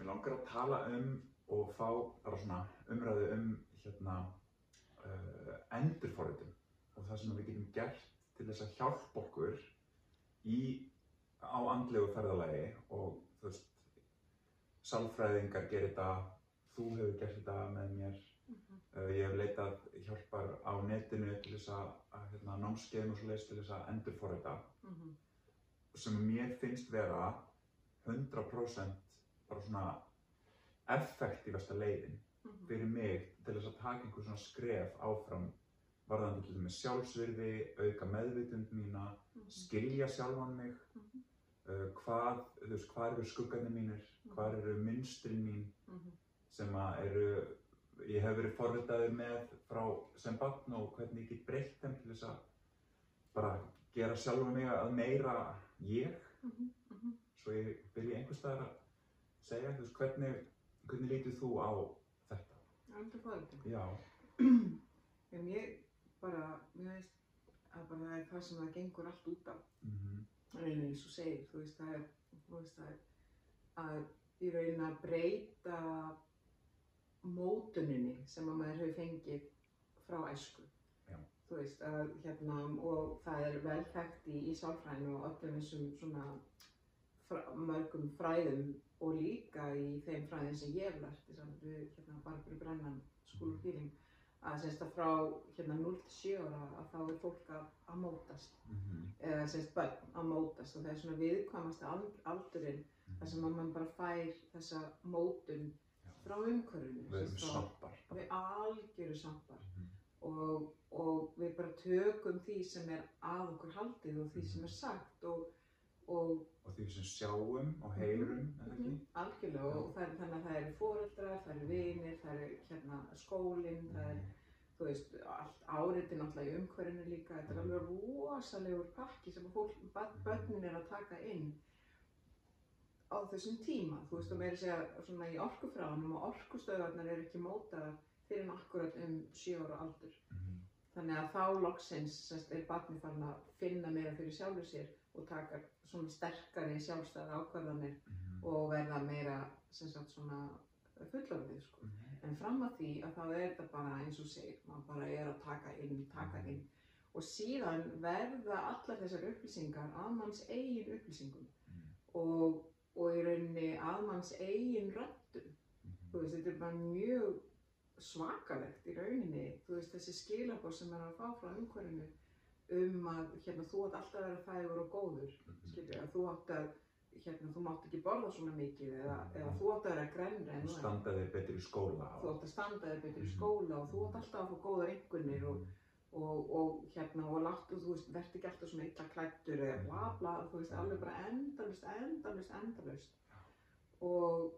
Mér langar að tala um og fá bara svona umræðu um hérna uh, endurforritum og það sem við getum gert til þess að hjálpa okkur í, á andlegu ferðalagi og þú veist, sálfræðingar gerir þetta, þú hefur gert þetta með mér, uh, ég hef leitað hjálpar á netinu til þess að, að hérna, námskeiðum og svo leiðist til þess að endurforrita. Mhm. sem mér finnst vera 100% bara svona effektífasta leiðin Mhm. fyrir mig til þess að taka einhver svona skref áfram varðandi til dæmis sjálfsvirði, auka meðvitund mína, Mhm. skilja sjálfan mig, Mhm. uh, hvað, þú veist, hvað eru skuggarnir mínir, hvað eru mynstrin mín Mhm. sem að eru, ég hef verið forritaður með frá sem barn og hvernig ég get breytt þeim til þess að bara gera sjálfa mig að meira ég, Mhm. Mhm. svo ég byrja einhvers staðar að segja, þú veist, hvernig, hvernig lítur þú á þetta? Endurforritum. Já. En ég bara, mér veist að bara það er það sem það gengur allt út á. Mm rauninni eins og segir, þú veist, það er, þú veist, það er að í rauninni að breyta mótuninni sem að maður hefur fengið frá æsku. Já. Þú veist, að hérna, og það er vel þekkt í, í sálfræðinu og öllum þessum svona mörgum fræðum og líka í þeim fræðin sem ég hef lært, þess að við, hérna, Barbara Brennan, Healing, að semst að frá hérna 0-7 ára að þá er fólk að, mótast. -hmm. eða semst börn að mótast og það er svona viðkvæmasti ald- aldurinn þar sem að mann bara fær þessa mótun frá umhverfinu Við erum frá- við algjöru sampar. Mhm. og, og við bara tökum því sem er að okkur haldið og því sem er sagt og, og Og því sem sjáum og heyrum, ekki? Mhm, algjörlega og það er þannig að það eru foreldrar, það eru vinir, það eru hérna skólinn, það er þú veist, allt áriti náttúrulega í umhverfinu líka, þetta er alveg rosalegur pakki sem börnin er að taka inn á þessum tíma, þú veist, og meira að segja svona í orkufræðanum og orkustöðarnar eru ekki mótaðar fyrir en akkurat um 7 ára aldur. Mhm. Þannig að þá loksins er barni farin að finna meira fyrir sjálfur sér og taka svona sterkari sjálfstæða ákvarðanir Mhm. og verða meira sagt svona fullorðið sko. Mhm. En fram að því að þá er þetta bara eins og segir, maður bara er að taka inn, taka inn og síðan verða allar þessar upplýsingar að manns eigin upplýsingum Mhm. og, og í rauninni að manns eigin röddum. Mhm. Þú veist, þetta er bara mjög svakalegt í rauninni, þú veist, þessi skilabóð sem er að fá frá umhverfinu um að hérna, þú átt alltaf að vera þægur og góður, Mhm. skilju, að þú átt að, hérna, þú mátt ekki borða svona mikið eða, eða þú átt að vera grænri en þú standa þér betur í skóla. þú átt að standa þér betur í Mhm. skóla og þú átt alltaf að fá góðar einhvernir og, Mhm. og, og hérna og láttu, þú veist, verð ekki alltaf svona illa klættur eða bla bla, þú veist, alveg bara endalust, endalust, endalust og,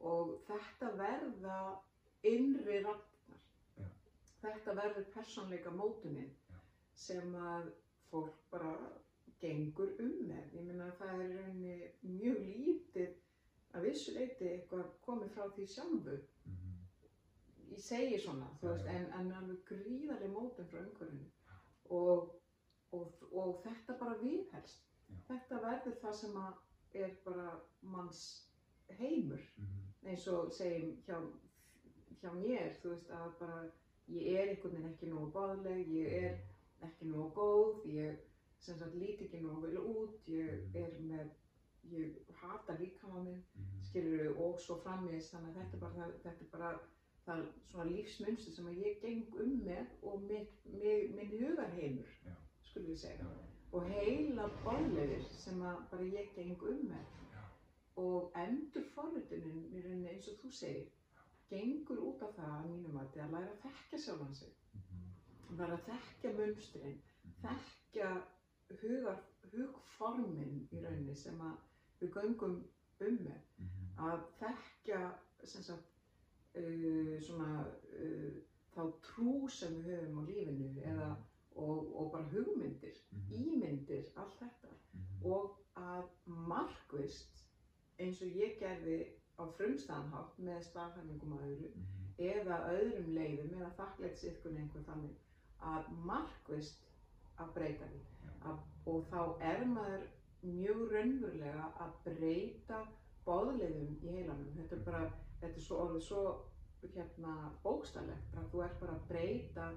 og þetta verða innri ragnar Já. þetta verður persónleika mótunin Já. sem að fólk bara gengur um með, ég meina það er rauninni mjög lítið að vissu leiti eitthvað komið frá því sjálfu Mhm. ég segi svona, þú veist, en, en alveg gríðarlega mótum frá umhverfinu og, og, og þetta bara viðhelst. Þetta verður það sem að er bara manns heimur, Mhm. eins og segjum hjá, hjá mér, þú veist, að bara ég er einhvern veginn ekki nógu báðleg, ég er ekki nógu góð, ég sem sagt líti ekki nógu vel út, ég er með, ég hata líkama minn, Mhm. skilur og svo framvegis þannig að þetta er bara, þetta er bara það er svona lífsmunstu sem að ég geng um með og minn, minn, minn hugarheimur, skulum við segja Já. og heila bálegur sem að bara ég geng um með Já. og endur forritunin í rauninni eins og þú segir gengur út af það að mínum að að læra að þekkja sjálfan sig Mhm. læra að þekkja munstrin Mhm. þekkja hugar, hugformin í rauninni sem við göngum um með Mhm. að þekkja sagt, uh, svona, uh, þá trú sem við höfum á lífinu eða, og, og bara hugmyndir, Mhm. ímyndir, allt þetta Mhm. og að markvist eins og ég gerði á frumstæðanhátt með staðhæfingum að öðru Mhm. eða öðrum leiðum eða þakklættsiðkun einhver þannig að markvist að breyta því Já. að, og þá er maður mjög raunverulega að breyta boðleiðum í heilanum. Þetta er bara, þetta er svo orðið svo hérna bókstaflegt að þú ert bara að breyta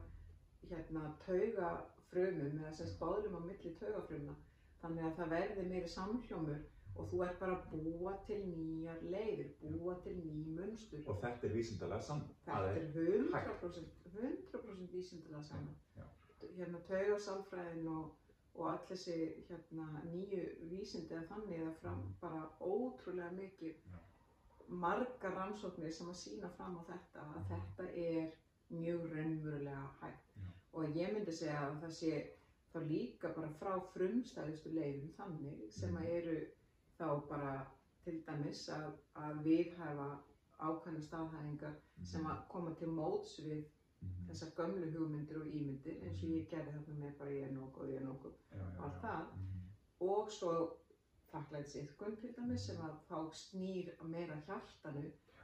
hérna taugafrumum eða sérst boðlum á milli taugafrumna þannig að það verði meiri samhljómur og þú ert bara að búa til nýjar leiðir, búa til ný munstur. Og þetta er vísindalega sann. Þetta er 100%, 100% vísindalega saman. Já. Hérna taugarsálfræðin og, og all þessi hérna, nýju vísindi að þannig að fram Mm. bara ótrúlega mikið Já. margar rannsóknir sem að sína fram á þetta að Mhm. þetta er mjög raunverulega hægt Já. og ég myndi segja að það sé þá líka bara frá frumstæðustu leiðum þannig sem að Mhm. eru þá bara til dæmis að, að viðhæfa ákveðna staðhæðingar sem að koma til móts við Mhm. þessar gömlu hugmyndir og ímyndir eins og ég gerði þarna með bara ég er nóg og ég er Já, já, allt já. það. Mhm. og svo þakklæðið siðkun til dæmis sem að þá snýr meira hjartanu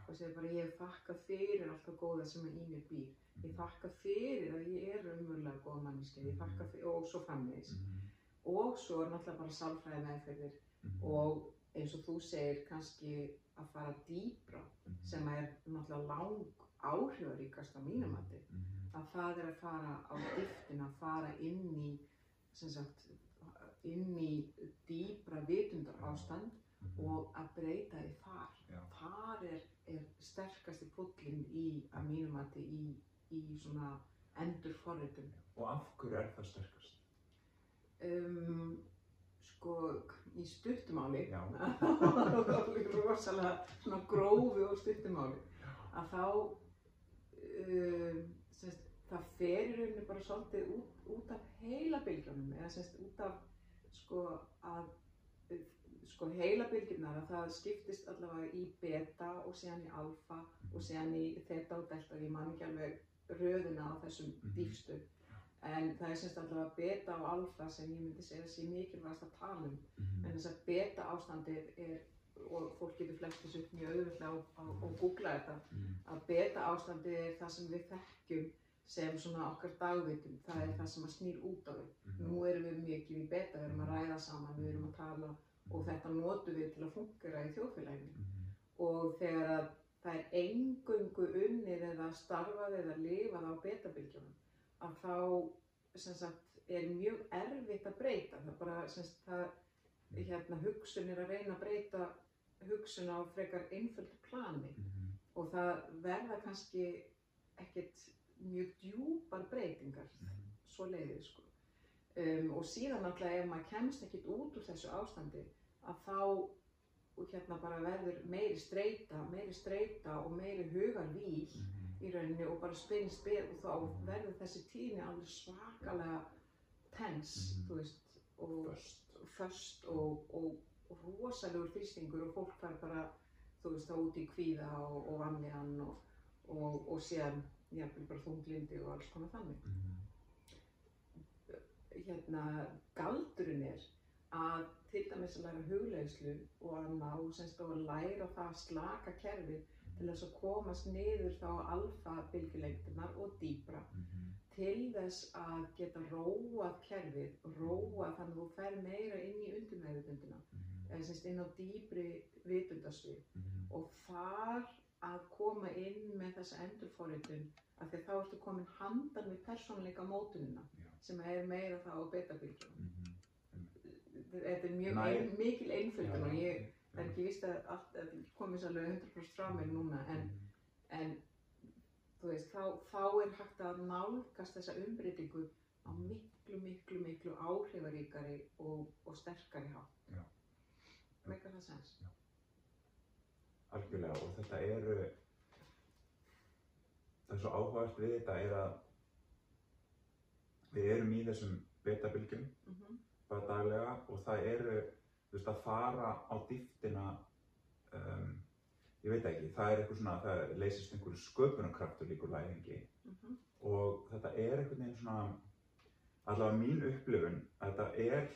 og segir bara ég þakka fyrir allt það góða sem að í mér býr ég þakka fyrir að ég er umvöldlega góða manniski ég þakka fyrir og svo framvegis Mhm. og svo er náttúrulega bara sálfræði meðferðir Mhm. og eins og þú segir kannski að fara dýbra Mhm. sem er náttúrulega lang áhrifaríkast á mínum mati Mhm. að það er að fara á dýftina, fara inn í, sem sagt, inn í dýbra vitundar ástand Mhm. og að breyta því þar. Já. Þar er, er sterkasti pullin í, að mínum mati, í, í svona endurforritun. Og af hverju er það sterkast? Um, sko, í stuttumáli, Já. rosalega svona grófi og stuttumáli, að þá um, semst, það fer í rauninni bara svolítið út, út af heilabylgjunum eða semst út af sko að sko heilabylgjunar að það skiptist allavega í beta og síðan í alfa og síðan í þeta og delta. Og ég man ekki alveg röðina á þessum Mhm. dýfstu en það er semst allavega beta og alfa sem ég myndi segja sé mikilvægast að tala um Mhm. en þess að beta ástandið er og fólk getur flest þessu upp mjög auðvitað og, og, og googla þetta Mhm. að beta ástandið er það sem við þekkjum sem svona okkar dagvitum það er það sem að snýr út á við Mhm. nú erum við mikið í beta, við erum að ræða saman við erum að tala og þetta notum við til að fungera í þjóðfélaginu Mhm. og þegar að það er engungu unnið eða starfað eða lifað á betabilgjunum að þá sagt, er mjög erfitt að breyta það bara sagt, það, hérna, hugsun er að reyna að breyta hugsun á frekar einföldu plani Mhm. og það verða kannski ekkert mjög djúpar breytingar Mhm. svo leiðið sko. Um, og síðan náttúrulega ef maður kemst ekkert út úr þessu ástandi að þá hérna bara verður meiri streyta, meiri streyta og meiri hugarvíl Mhm. Í rauninni og bara spinnst beð og þá verður þessi tíðni alveg svakalega tens, Mhm. þú veist, og föst og, og, og rosalegur þrýstingur og fólk fær bara, þú veist, þá út í kvíða og, og vanlíðan og, og, og síðan jafnvel bara þunglindi og alls konar þannig. Mhm. Hérna, galdurinn er að til dæmis að læra hugleiðslu og að ná semst og að læra það að slaka kerfið til þess að komast niður þá alfa-bylgjulengdunar og dýbra Mhm. til þess að geta róað kerfið, róað þannig að þú fer meira inn í undirmeðutundina Mhm. eða semst inn á dýbri vitundasvið Mhm. og þar að koma inn með þessa endurforritun af því þá ertu komin handan við persónleika mótunina Já. sem er meira þá á betabilgjum Mhm. þetta er mjög ein, mikil einföldun og ég. Það er ekki víst að allt að komið sér alveg 100% frá mér núna en, en veist, þá, þá er hægt að nálgast þessa umbreytingu á miklu, miklu, miklu áhrifaríkari og, og sterkari hátt. Já. Meikar það sens? Algjörlega og þetta eru það er svo áhugavert við þetta er að við erum í þessum beta-bylgjum Mm -hmm. bara daglega og það eru þú veist að fara á dýftina um, ég veit ekki, það er eitthvað svona það leysist einhverju sköpunarkraftur líkur læringi Mhm. og þetta er einhvern veginn svona allavega mín upplifun að þetta er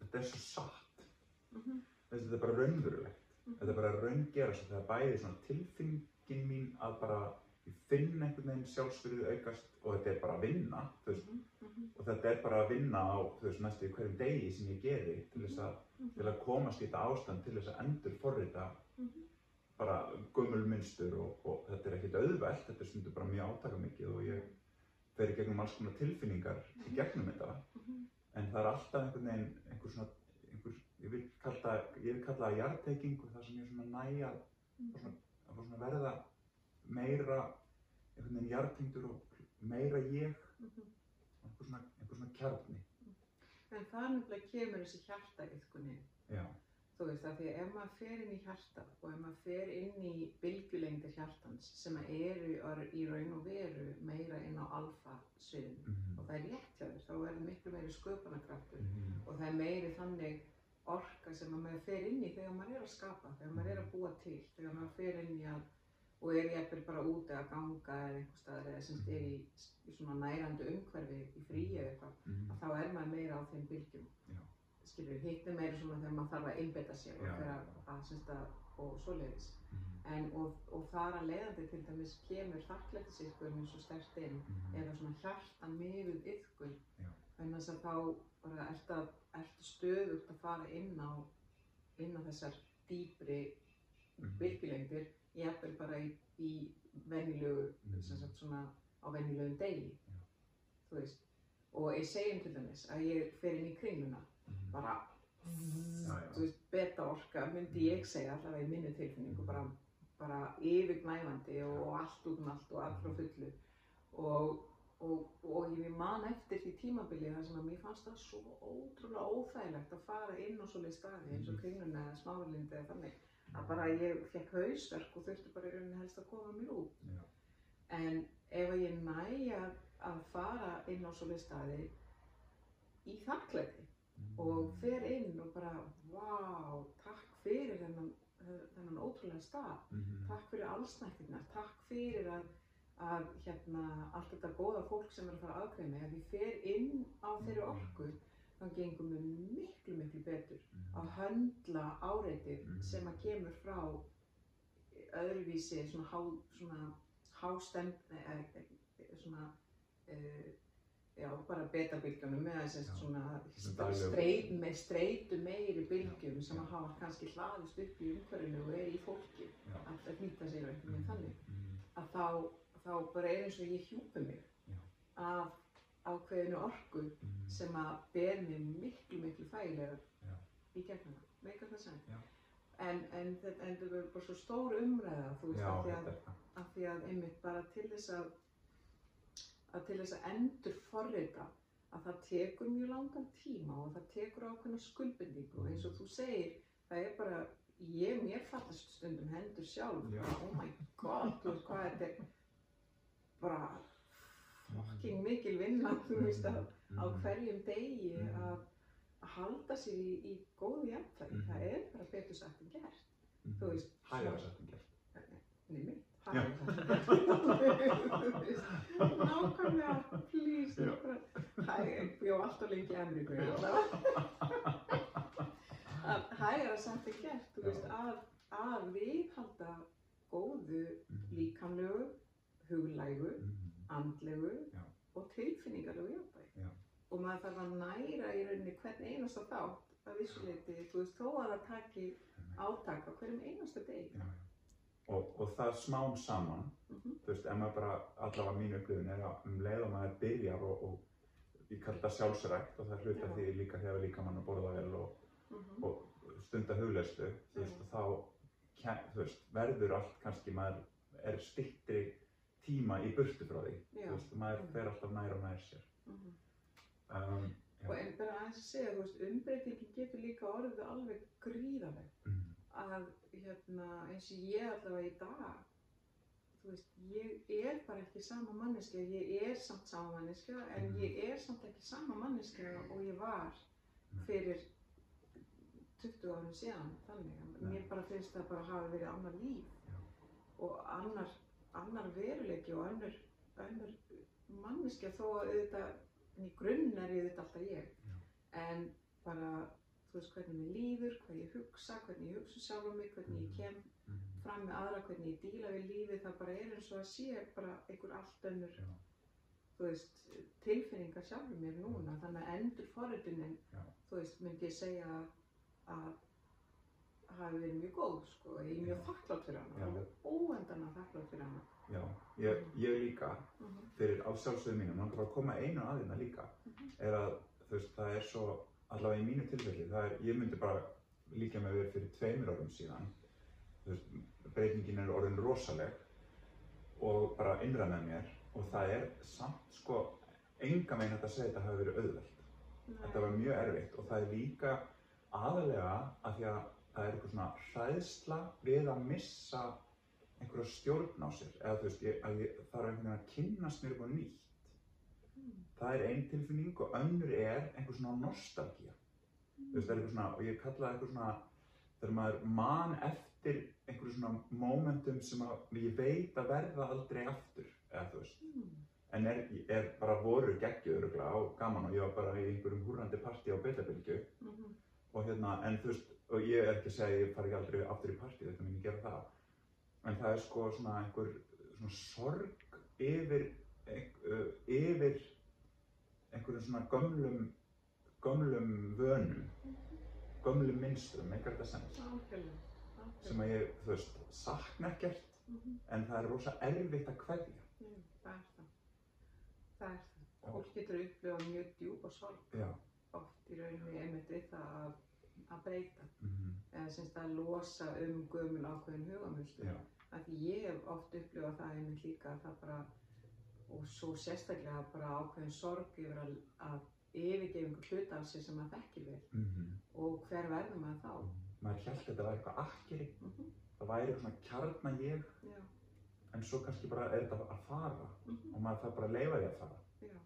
þetta er svo satt Mhm. þetta er bara raunverulegt Mhm. þetta er bara raungera svo það er bæði svona tilfinningin mín að bara ég finn einhvern veginn sjálfsfyrðið aukast og þetta er bara að vinna, þú veist, mhm, og þetta er bara að vinna á, veist, næstu hverjum degi sem ég geri til þess að, til að komast í þetta ástand til þess að endur forrita mhm, bara gömul mynstur og, og þetta er ekkert auðvelt, þetta er stundur bara mjög átakamikið og ég fer í gegnum alls konar tilfinningar í gegnum þetta. Mhm, en það er alltaf einhvern veginn einhver svona, einhver, ég vil kalla, það jarðteiking og það sem ég svona næja mhm. að fá svona verða meira einhvern veginn jarðtengdur og meira ég, mhm. Einhver svona, einhver svona kjarni. En það nefnilega kemur þessi hjartaiðkunin. Já, Þú veist að því að ef maður fer inn í hjarta og ef maður fer inn í bylgjulengdir hjartans sem að eru í raun og veru meira inn á alfa sviðinu mhm, og það er rétt hjá þér, þá er miklu meiri sköpunarkraftur mhm, og það er meiri þannig orka sem að maður fer inn í þegar maður er að skapa, þegar maður er að búa til, þegar maður fer inn í að og er jafnvel bara úti að ganga eða einhver staðar eða semst er í, í svona nærandi umhverfi í fríi eða eitthvað, mhm, að þá er maður meira á þeim bylgjum. Já. Skilur, hitt er meira svona þegar maður þarf að einbetta sér og fyrir að, að semst að, og svoleiðis. mhm, En, og, og þar að leiðandi til dæmis kemur þakklættisýrkunni svo sterkt inn mhm, eða svona hjarta miðuð yfkun Já. þannig að þá bara ertu, stöðugt að fara inn á inn á þessar dýpri Mhm. bylgjulengdir jafnvel bara í, í venjulegu Mhm. sem sagt svona á venjulegum degi Já. þú veist og ég segjum til dæmis að ég fer inn í kringluna mhm, bara Já, já. þú veist, beta orka myndi ég segja allavega í minni tilfinningu Mhm. bara, bara yfirgnæfandi og, og allt út um allt og allt frá Mhm. fullu og, og, og ég man eftir því tímabili þar sem að mér fannst það svo ótrúlega óþægilegt að fara inn á svoleið staði eins og Mhm. kringluna eða smáverlindi eða þannig að bara ég fekk hausverk og þurfti bara í rauninni helst að koma mér út. Já. en ef ég næ að, að fara inn á svoleið staði í þakklæti mhm, og fer inn og bara, vá, takk fyrir þennan, þennan ótrúlega stað, mhm, takk fyrir allsnættirnar, takk fyrir að, að hérna, allt þetta góða fólk sem er að fara aðgreið mig, ef ég fer inn á þeirri Mhm. orku, þá gengum við miklu, miklu betur mhm, að höndla áreitið Mhm. sem að kemur frá öðruvísi, svona, há, svona hástend, eða svona, uh, já, bara betabylgjunum eða streit, með streitu meiri bylgjum sem að hafa kannski hlaðist upp í umhverfinu og er í fólki Já. að, að nýta sér einhvern veginn mhm, þannig. Að þá, þá bara er eins og ég hjúpi mig Já. Ákveðinu orku mhm, sem að ber mig miklu, miklu þægilega Já. í gegnum það, meika það sem en, en, þetta- en þetta er bara svo stór umræða þú veist, Já, af, því að, af því að einmitt bara til þess að að til þess að endur forrita að það tekur mjög langan tíma og það tekur ákveðna skuldbindingu. Og eins og þú segir, það er bara ég, mér fallast stundum hendur sjálf. Já. oh my god, þú veist hvað þetta er bara fucking mikil vinna, þú veist að á Mhm, hverjum degi að að halda sér í, í góðu jafnvægi, Mhm. það er bara betur sagt en gert, þú veist, Hægara sagt en gert. Nei, mitt. Já. Nákvæmlega, please. Já. Hæ, ég bjó alltaf lengi í Ameríku. Að hægara samt er gert, þú veist, að, að viðhalda góðu Mhm, líkamlegu, huglægu, andlegu Já. og tilfinningarlegu jafnvægi. Og maður þarf að næra í rauninni hvern einasta þátt að vissuleiti, þú veist, þó að það taki átak á hverjum einasta degi. Og, og það smám saman, Mhm. þú veist, ef maður bara, allavega mín upplifun er að um leið og maður byrjar og, og ég kalli það sjálfsrækt og það hluta Já. því líka þegar líka mann að borða vel og, Mhm. og stunda hugleyslu, þú veist, og þá þú veist, verður allt kannski maður er stittri tíma í burtu frá því, þú veist, maður fer alltaf nær og nær sér. Mhm. Um, já. Og en bara að segja, þú veist, umbreytingin getur líka orðið alveg gríðarleg. Mhm, Að, hérna, eins og ég allavega í dag, þú veist, ég er bara ekki sama manneskja, ég er samt sama manneskja, en Mhm. ég er samt ekki sama manneskja og ég var Nei. fyrir 20 árum síðan, þannig að mér bara finnst það bara hafa verið annar líf Já. og annar, annar veruleiki og annar, annar manneskja þó að auðvitað, en í grunn er ég auðvitað alltaf ég, Já. en bara, þú veist, hvernig mér líður, hvað ég hugsa, hvernig ég hugsa sjálf um mig, hvernig ég Mhm. kem mhm, fram með aðra hvernig ég díla við lífið það bara er eins og að sé bara einhver allt önnur Já. þú veist, tilfinningar sjálfur mér núna þannig að endur forritunin Já. þú veist, myndi ég segja að hafi verið mjög góð sko, ég er mjög þakklátt fyrir hana alveg óendana þakklátt fyrir hana Já, ég, ég líka Mhm. fyrir afsjálfsögðu mínum, langar bara að koma einu aðeina líka, Mhm. er að þú veist, það er svo, allavega í mínu tilfelli, það er, ég myndi bara líka með við fyrir tveimur árum síðan, þú veist, breytingin er orðin rosaleg og bara innra með mér og það er samt sko, enga meginn að segja að þetta hafi verið auðvelt. Þetta var mjög erfitt og það er líka aðalega að því að það er eitthvað svona hræðsla við að missa einhverja stjórn á sér eða þú veist, ég, ég þarf einhvern veginn að kynnast mér á nýtt. Mm. Það er einn tilfinning og önnur er einhver svona nostalgía. Þú veist, það er eitthvað svona, og ég kalla það eitthvað svona, þegar maður man eftir einhverju svona momentum sem að ég veit að verða aldrei aftur, eða þú veist. Mm. En er, er bara voru örugglega og gaman og ég var bara í einhverjum húrrandi partí á Betabylgju Mhm. og hérna, en þú veist, og ég er ekki að segja ég fari ekki aldrei aftur í partí, þetta mun ég gera það. En það er sko svona einhver svona sorg yfir, uh, yfir einhverjum svona gömlum, gömlum vönum, gömlum minnstrum, eitthvað þetta. Algjörlega, Sem að ég, þú veist, sakna ekkert, Mhm. en það er rosa erfitt að kveðja. Já, það er það. Það er það. Fólk getur upplifað mjög djúpa sorg Já. oft í rauninni einmitt við það að, að breyta. Mm eða semst að losa um gömul ákveðin hugamönstur. Já. Af því ég hef oft upplifað það einmitt líka að það bara og svo sérstaklega bara ákveðin sorg yfir að, að yfirgefa einhver hluta af sér sem maður þekkir vel. Mm og hver verður maður þá? Maður held að þetta væri eitthvað akkeri, Mm það væri svona kjarna ég, Já, en svo kannski bara er þetta að fara. Mm og maður þarf bara að leifa því að fara. já.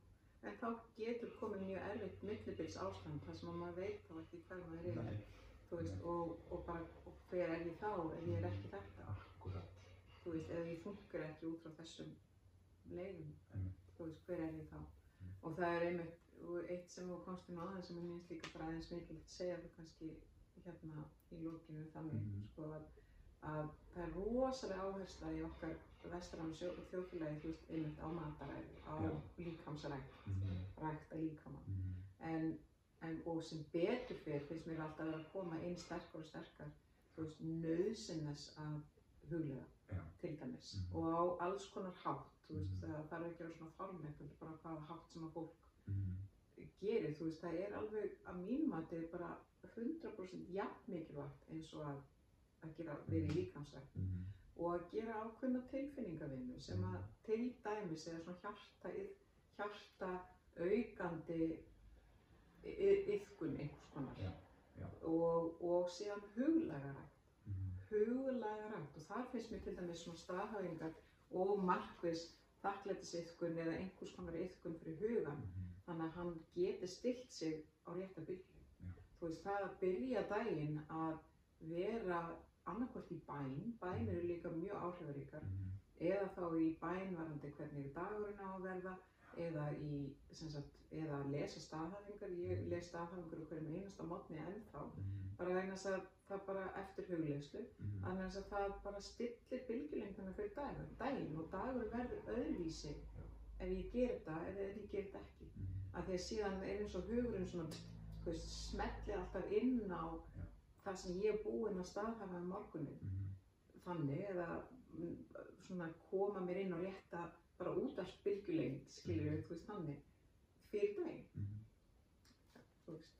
En þá getur komið mjög erfitt millibils ástand þar sem að maður veit þá ekki hver maður er. Þú veist, og, og bara og hver er ég þá ef ég er ekki þetta akkurat. þú veist, ef ég funkar ekki út frá þessum leiðum þú veist, hver er ég þá Mm. og það er einmitt, og eitt sem þú komst á aðeins sem ég minnst líka bara aðeins mikilvægt að segja þú kannski hérna í lókinu þannig, Mhm. sko að, að það er rosalega áhersla í okkar vestrann þjóðfélagi, þú veist, einmitt á mataræði, á Já. líkamsrækt, Mm rækta líkama -hmm. en, en og sem betur fyrir finnst mér alltaf að vera að koma inn sterkar og sterkar þú veist, nöðsynnes að huglega Já. til dæmis Mhm. og á alls konar hátt þú veist, Mhm. það þarf ekki að vera svona formlegt heldur bara hvaða hátt sem að fólk Mm gerir, þú veist, það er alveg að mínum að þetta er bara 100% jafn mikilvægt eins og að að gera verið líkamsrækt -hmm. og að gera ákveðna tilfinningavinnu sem að til dæmis eða svona hjarta, hjarta aukandi yfkun einhvers konar Já, já. Og, og síðan huglæga rækt Mm huglæga rækt og þar finnst mér til dæmis svona staðhæfingar og markvis þakklætisiðkun eða einhvers konar yfkun fyrir hugan -hmm. þannig að hann geti stilt sig á rétta byrju Já. þú veist það að byrja daginn að vera annarkvort í bæn bæn eru líka mjög áhrifaríkar -hmm. eða þá í bænvarandi hvernig dagurinn á að verða eða, í, sem sagt, eða að lesa staðhæfingar ég les staðhæfingar úr hverjum einasta mótni ennþá bara vegna þess að það bara eftir hugleyslu -hmm. þannig að það bara stillir bylgjulengduna fyrir dagur, daginn og dagur verður öðruvísi ef ég ger þetta eða ef ég ger þetta ekki -hmm. að því að síðan er eins og hugurinn svona þú veist, smelli alltaf inn á. Það sem ég er búinn að staðhafa um morgunin þannig eða mm, svona koma mér inn og rétta bara út af bylgjulengd skilur við, þú veist þannig fyrir daginn, Mhm. þú veist.